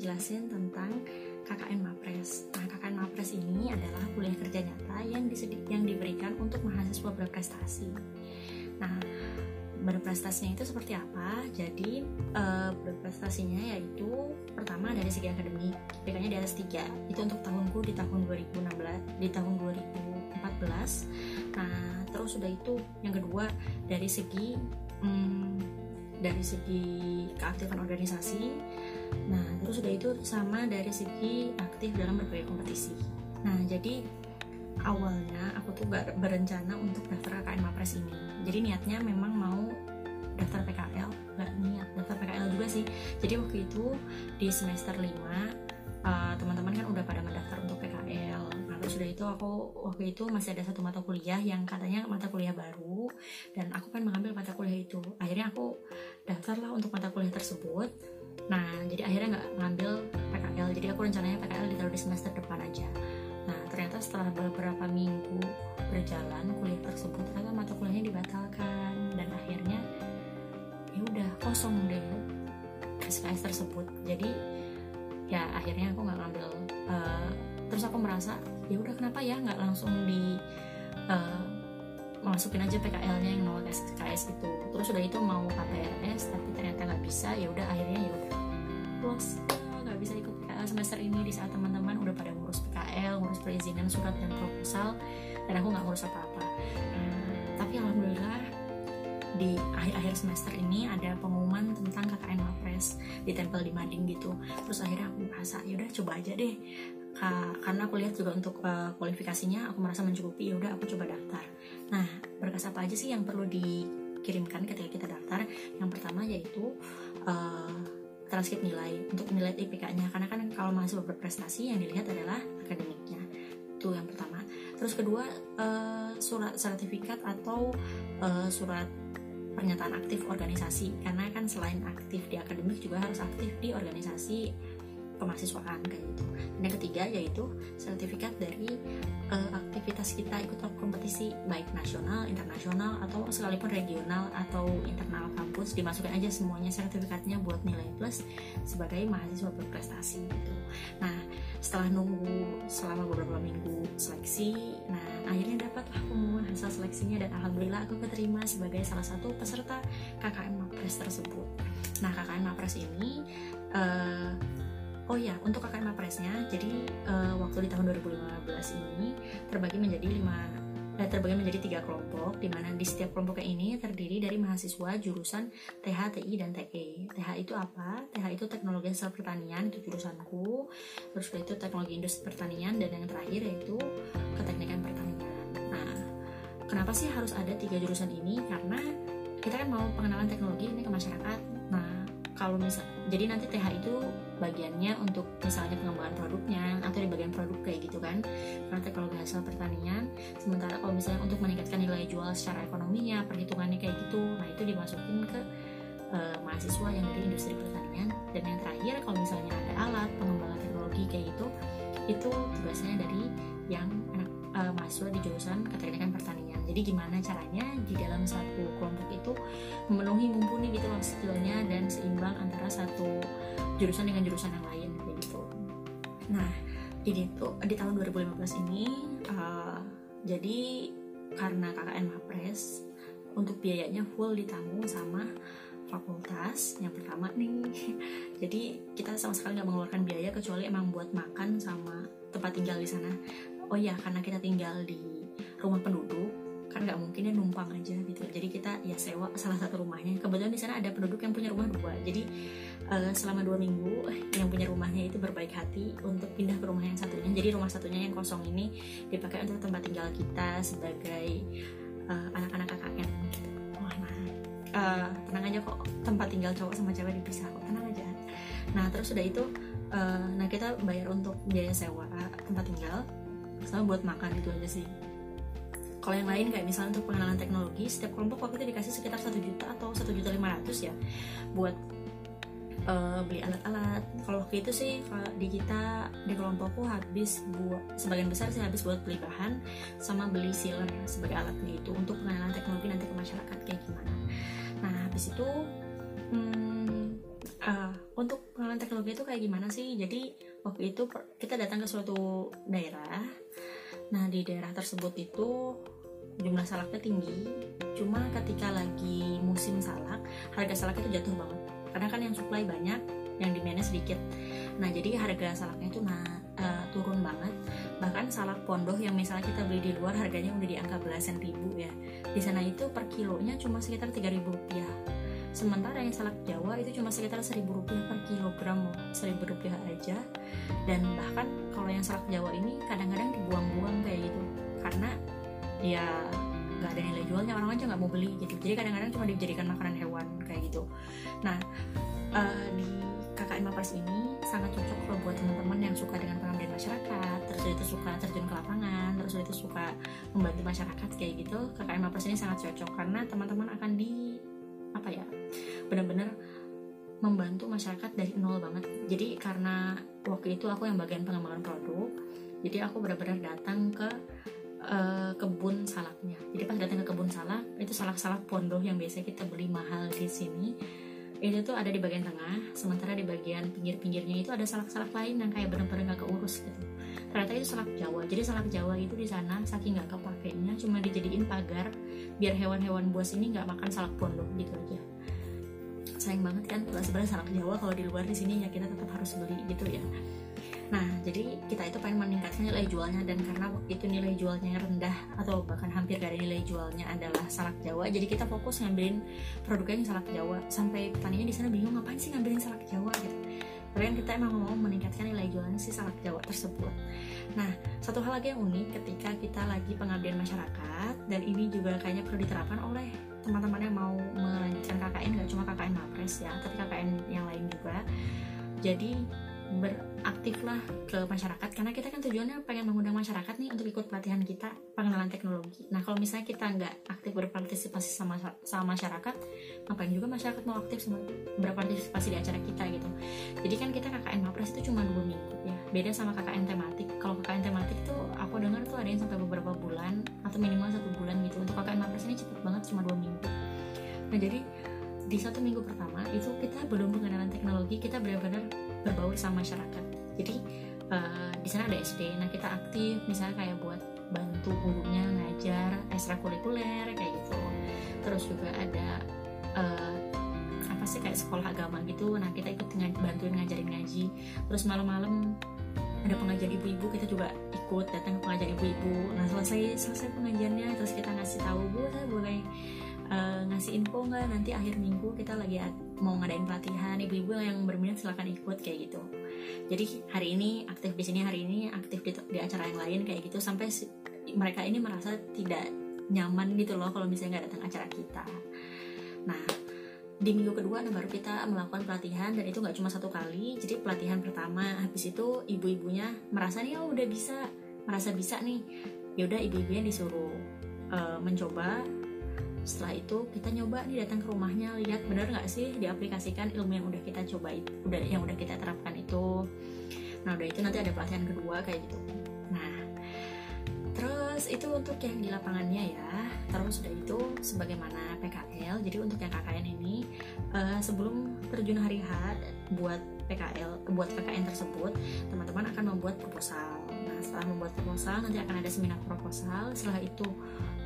jelasin tentang KKN Mapres. Nah, KKN Mapres ini adalah kuliah kerja nyata yang disedi- yang diberikan untuk mahasiswa berprestasi. Nah, berprestasinya itu seperti apa? Jadi eh, berprestasinya yaitu pertama dari segi akademik, IPK-nya di atas 3. Itu untuk tahunku di tahun 2016, di tahun 2014. Nah, terus sudah itu yang kedua dari segi hmm, dari segi keaktifan organisasi. Nah, terus sudah itu sama dari segi aktif dalam berbagai kompetisi. Nah, jadi awalnya aku tuh ber- berencana untuk daftar KKN Mapres ini. Jadi niatnya memang mau daftar PKL, nggak niat daftar PKL juga sih. Jadi waktu itu di semester 5 uh, teman-teman kan udah pada mendaftar untuk sudah itu aku waktu itu masih ada satu mata kuliah yang katanya mata kuliah baru dan aku kan mengambil mata kuliah itu. Akhirnya aku daftarlah untuk mata kuliah tersebut. Nah, jadi akhirnya nggak ngambil PKL. Jadi aku rencananya PKL ditaruh di semester depan aja. Nah, ternyata setelah beberapa minggu berjalan kuliah tersebut ternyata mata kuliahnya dibatalkan dan akhirnya ya udah kosong deh SKS tersebut. Jadi ya akhirnya aku nggak ngambil eh, terus aku merasa ya udah kenapa ya nggak langsung di eh, masukin aja PKL-nya yang nolak SKS itu terus udah itu mau KPRS tapi ternyata nggak bisa ya udah akhirnya ya udah. Nggak bisa ikut PKL semester ini di saat teman-teman udah pada ngurus PKL ngurus perizinan surat dan proposal dan aku nggak ngurus apa-apa. Nah, tapi alhamdulillah di akhir-akhir semester ini ada pengumuman tentang KKN Mapres ditempel di mading gitu. Terus akhirnya aku merasa ya udah coba aja deh Ka- karena aku lihat juga untuk uh, kualifikasinya aku merasa mencukupi ya udah aku coba daftar. Nah berkas apa aja sih yang perlu dikirimkan ketika kita daftar? Yang pertama yaitu uh, transkrip nilai untuk nilai IPK-nya karena kan kalau mahasiswa berprestasi yang dilihat adalah akademiknya. Itu yang pertama. Terus kedua uh, surat sertifikat atau uh, surat pernyataan aktif organisasi. Karena kan selain aktif di akademik juga harus aktif di organisasi kemahasiswaan kayak gitu dan yang ketiga yaitu sertifikat dari uh, aktivitas kita ikut kompetisi baik nasional, internasional atau sekalipun regional atau internal kampus dimasukin aja semuanya sertifikatnya buat nilai plus sebagai mahasiswa berprestasi gitu. Nah setelah nunggu selama beberapa minggu seleksi, nah akhirnya dapatlah pengumuman hasil seleksinya dan alhamdulillah aku keterima sebagai salah satu peserta KKN Mapres tersebut. Nah KKN Mapres ini uh, Oh ya, untuk KKN Mapresnya, jadi uh, waktu di tahun 2015 ini terbagi menjadi lima eh, terbagi menjadi tiga kelompok, di mana di setiap kelompok ini terdiri dari mahasiswa jurusan TH, TI, dan TE. TH itu apa? TH itu teknologi hasil pertanian, itu jurusanku. Terus itu teknologi industri pertanian, dan yang terakhir yaitu keteknikan pertanian. Nah, kenapa sih harus ada tiga jurusan ini? Karena kita kan mau pengenalan teknologi ini ke masyarakat. Nah, kalau misal jadi nanti TH itu bagiannya untuk misalnya pengembangan produknya atau di bagian produk kayak gitu kan. Karena teknologi hasil pertanian sementara kalau misalnya untuk meningkatkan nilai jual secara ekonominya perhitungannya kayak gitu nah itu dimasukin ke uh, mahasiswa yang dari industri pertanian. Dan yang terakhir kalau misalnya ada alat pengembangan teknologi kayak gitu itu tugasnya dari yang anak uh, mahasiswa di jurusan keteknikan pertanian jadi gimana caranya di dalam satu kelompok itu memenuhi mumpuni gitu loh skillnya dan seimbang antara satu jurusan dengan jurusan yang lain kayak gitu nah ini tuh di tahun 2015 ini uh, jadi karena KKN Mapres untuk biayanya full ditanggung sama fakultas yang pertama nih. Jadi kita sama sekali nggak mengeluarkan biaya kecuali emang buat makan sama tempat tinggal di sana. Oh ya karena kita tinggal di rumah penduduk kan nggak mungkin ya numpang aja gitu. Jadi kita ya sewa salah satu rumahnya. Kebetulan di sana ada penduduk yang punya rumah dua. Jadi uh, selama dua minggu yang punya rumahnya itu berbaik hati untuk pindah ke rumah yang satunya. Jadi rumah satunya yang kosong ini dipakai untuk tempat tinggal kita sebagai uh, anak-anak KKN gitu wah nah uh, tenang aja kok. Tempat tinggal cowok sama cewek dipisah kok. Tenang aja. Nah terus udah itu uh, nah kita bayar untuk biaya sewa tempat tinggal sama buat makan itu aja sih kalau yang lain kayak misalnya untuk pengenalan teknologi setiap kelompok waktu itu dikasih sekitar satu juta atau satu juta lima ratus ya buat uh, beli alat-alat. Kalau waktu itu sih kalau di kita di kelompokku habis buat sebagian besar sih habis buat beli bahan sama beli sealer sebagai alat gitu untuk pengenalan teknologi nanti ke masyarakat kayak gimana. Nah habis itu hmm, uh, untuk pengenalan teknologi itu kayak gimana sih? Jadi waktu itu kita datang ke suatu daerah nah di daerah tersebut itu jumlah salaknya tinggi. Cuma ketika lagi musim salak harga salak itu jatuh banget. Karena kan yang supply banyak yang demandnya sedikit. Nah jadi harga salaknya itu nah uh, turun banget. Bahkan salak pondoh yang misalnya kita beli di luar harganya udah di angka belasan ribu ya. Di sana itu per kilonya cuma sekitar 3000 rupiah sementara yang salak Jawa itu cuma sekitar seribu rupiah per kilogram seribu rupiah aja. Dan bahkan kalau yang salak Jawa ini kadang-kadang dibuang-buang kayak gitu. Karena ya nggak ada nilai jualnya orang aja nggak mau beli gitu. Jadi kadang-kadang cuma dijadikan makanan hewan kayak gitu. Nah uh, di KKN Mapres ini sangat cocok kalau buat teman-teman yang suka dengan pengabdian masyarakat. Terus itu suka terjun ke lapangan terus itu suka membantu masyarakat kayak gitu. KKN Mapres ini sangat cocok karena teman-teman akan di apa ya? Benar-benar membantu masyarakat dari nol banget. Jadi karena waktu itu aku yang bagian pengembangan produk jadi aku benar-benar datang ke uh, kebun salaknya. Jadi pas datang ke kebun salak itu salak-salak pondok yang biasa kita beli mahal di sini itu tuh ada di bagian tengah sementara di bagian pinggir-pinggirnya itu ada salak-salak lain yang kayak benar-benar gak keurus gitu. Ternyata itu salak Jawa. Jadi salak Jawa itu di sana saking nggak kepakainya cuma dijadiin pagar biar hewan-hewan buas ini nggak makan salak pondok gitu aja sayang banget kan sebenarnya salak Jawa kalau di luar di sini ya kita tetap harus beli gitu ya Nah, jadi kita itu pengen meningkatkan nilai jualnya dan karena itu nilai jualnya rendah atau bahkan hampir ada nilai jualnya adalah salak Jawa, jadi kita fokus ngambilin produknya yang salak Jawa. Sampai petaninya di sana bingung ngapain sih ngambilin salak Jawa gitu. Kan kita emang mau meningkatkan nilai jualnya si salak Jawa tersebut. Nah, satu hal lagi yang unik ketika kita lagi pengabdian masyarakat dan ini juga kayaknya perlu diterapkan oleh teman-teman yang mau melanjutkan KKN gak cuma KKN Mapres ya, tapi KKN yang lain juga. Jadi beraktiflah ke masyarakat karena kita kan tujuannya pengen mengundang masyarakat nih untuk ikut pelatihan kita pengenalan teknologi. Nah kalau misalnya kita nggak aktif berpartisipasi sama sama masyarakat, ngapain juga masyarakat mau aktif sama berpartisipasi di acara kita gitu. Jadi kan kita KKN Mapres itu cuma dua minggu ya, beda sama KKN tematik. Kalau KKN tematik tuh aku dengar tuh ada yang sampai beberapa bulan atau minimal satu bulan gitu. Untuk KKN Mapres ini cepet banget cuma dua minggu. Nah jadi di satu minggu pertama itu kita belum pengenalan teknologi, kita benar-benar berbaur sama masyarakat. Jadi uh, di sana ada SD nah kita aktif misalnya kayak buat bantu gurunya ngajar ekstrakurikuler kayak gitu. Terus juga ada uh, apa sih kayak sekolah agama gitu. Nah kita ikut bantuin ngajarin ngaji. Terus malam-malam ada pengajian ibu-ibu kita juga ikut datang ke pengajian ibu-ibu. Nah selesai selesai pengajiannya terus kita ngasih tahu bu saya boleh uh, ngasih info nggak? Nanti akhir minggu kita lagi mau ngadain pelatihan. Ibu-ibu yang berminat silahkan ikut kayak gitu. Jadi hari ini aktif di sini hari ini aktif di, di acara yang lain kayak gitu. Sampai mereka ini merasa tidak nyaman gitu loh kalau misalnya nggak datang acara kita. Nah di minggu kedua nah baru kita melakukan pelatihan dan itu nggak cuma satu kali. Jadi pelatihan pertama habis itu ibu-ibunya merasa nih oh udah bisa. Merasa bisa nih yaudah ibu-ibunya disuruh uh, mencoba setelah itu kita nyoba nih datang ke rumahnya lihat bener nggak sih diaplikasikan ilmu yang udah kita coba itu udah yang udah kita terapkan itu. Nah udah itu nanti ada pelatihan kedua kayak gitu. Nah terus itu untuk yang di lapangannya ya. Terus udah itu sebagaimana PKL jadi untuk yang KKN ini uh, sebelum terjun hari H buat PKL buat KKN tersebut teman-teman akan membuat proposal. Nah setelah membuat proposal nanti akan ada seminar proposal. Setelah itu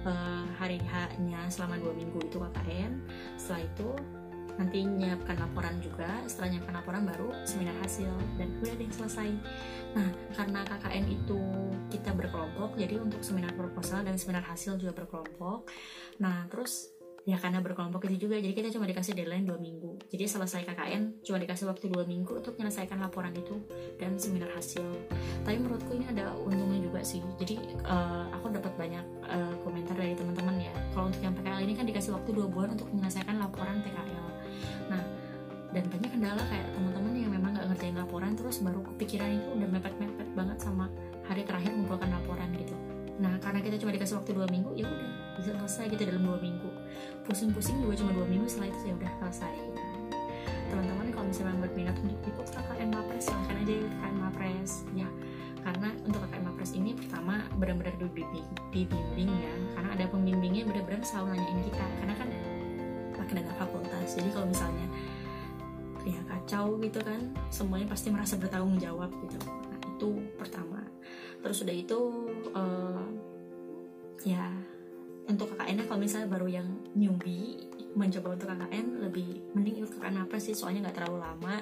uh, hari H-nya selama dua minggu itu KKN setelah itu nanti nyiapkan laporan juga. Setelah nyiapkan laporan baru seminar hasil dan udah deh selesai. Nah karena KKN itu kita berkelompok jadi untuk seminar proposal dan seminar hasil juga berkelompok. Nah terus ya karena berkelompok itu juga jadi kita cuma dikasih deadline dua minggu. Jadi selesai KKN cuma dikasih waktu dua minggu untuk menyelesaikan laporan itu dan seminar hasil. Tapi menurutku ini ada untungnya juga sih. Jadi uh, aku dapat banyak uh, komentar dari teman-teman ya. Kalau untuk yang PKL ini kan dikasih waktu dua bulan untuk menyelesaikan laporan PKL nah dan banyak kendala kayak teman-teman yang memang nggak ngerjain laporan terus baru kepikiran itu udah mepet-mepet banget sama hari terakhir mengumpulkan laporan gitu nah karena kita cuma dikasih waktu dua minggu ya udah bisa selesai gitu dalam dua minggu. Pusing-pusing juga cuma dua minggu setelah itu ya udah selesai. Teman-teman kalau misalnya berminat untuk ikut KKN Mapres silahkan aja ikut KKN Mapres ya karena untuk KKN Mapres ini pertama benar-benar dibimbing ya. Karena ada pembimbingnya benar-benar selalu nanyain kita. Karena kan pakai data fakultas jadi kalau misalnya ya kacau gitu kan semuanya pasti merasa bertanggung jawab gitu itu pertama. Terus udah itu uh, ya untuk KKN kalau misalnya baru yang newbie mencoba untuk KKN lebih mending ikut KKN apa sih? Soalnya nggak terlalu lama.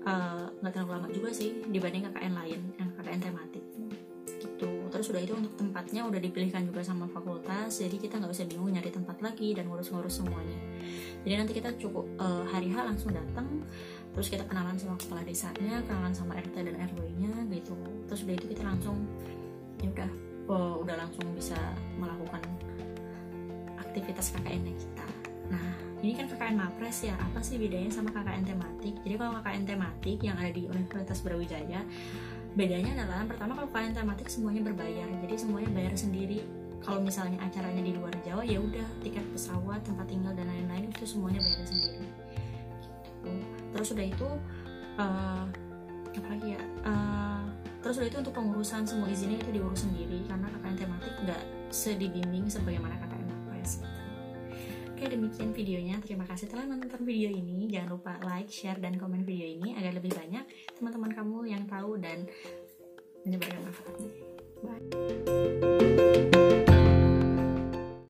Eh, nggak uh, terlalu lama juga sih dibanding KKN lain yang KKN tematik. Gitu. Terus udah itu untuk tempatnya udah dipilihkan juga sama fakultas jadi kita nggak usah bingung nyari tempat lagi dan ngurus-ngurus semuanya. Jadi nanti kita cukup uh, hari H langsung datang terus kita kenalan sama kepala desanya kenalan sama RT dan RW nya gitu terus udah itu kita langsung ya udah oh, udah langsung bisa melakukan aktivitas KKN kita Nah, ini kan KKN Mapres ya, apa sih bedanya sama KKN tematik? Jadi kalau KKN tematik yang ada di Universitas Brawijaya, bedanya adalah pertama kalau KKN tematik semuanya berbayar, jadi semuanya bayar sendiri. Kalau misalnya acaranya di luar Jawa ya udah tiket pesawat, tempat tinggal dan lain-lain itu semuanya bayar sendiri. Terus udah itu uh, apa lagi ya? Uh, terus udah itu untuk pengurusan semua izinnya itu diurus sendiri karena KKN tematik nggak sedibimbing sebagaimana KKN. Gitu. Oke demikian videonya Terima kasih telah menonton video ini Jangan lupa like, share, dan komen video ini Agar lebih banyak teman-teman kamu yang tahu dan menyebarkan manfaatnya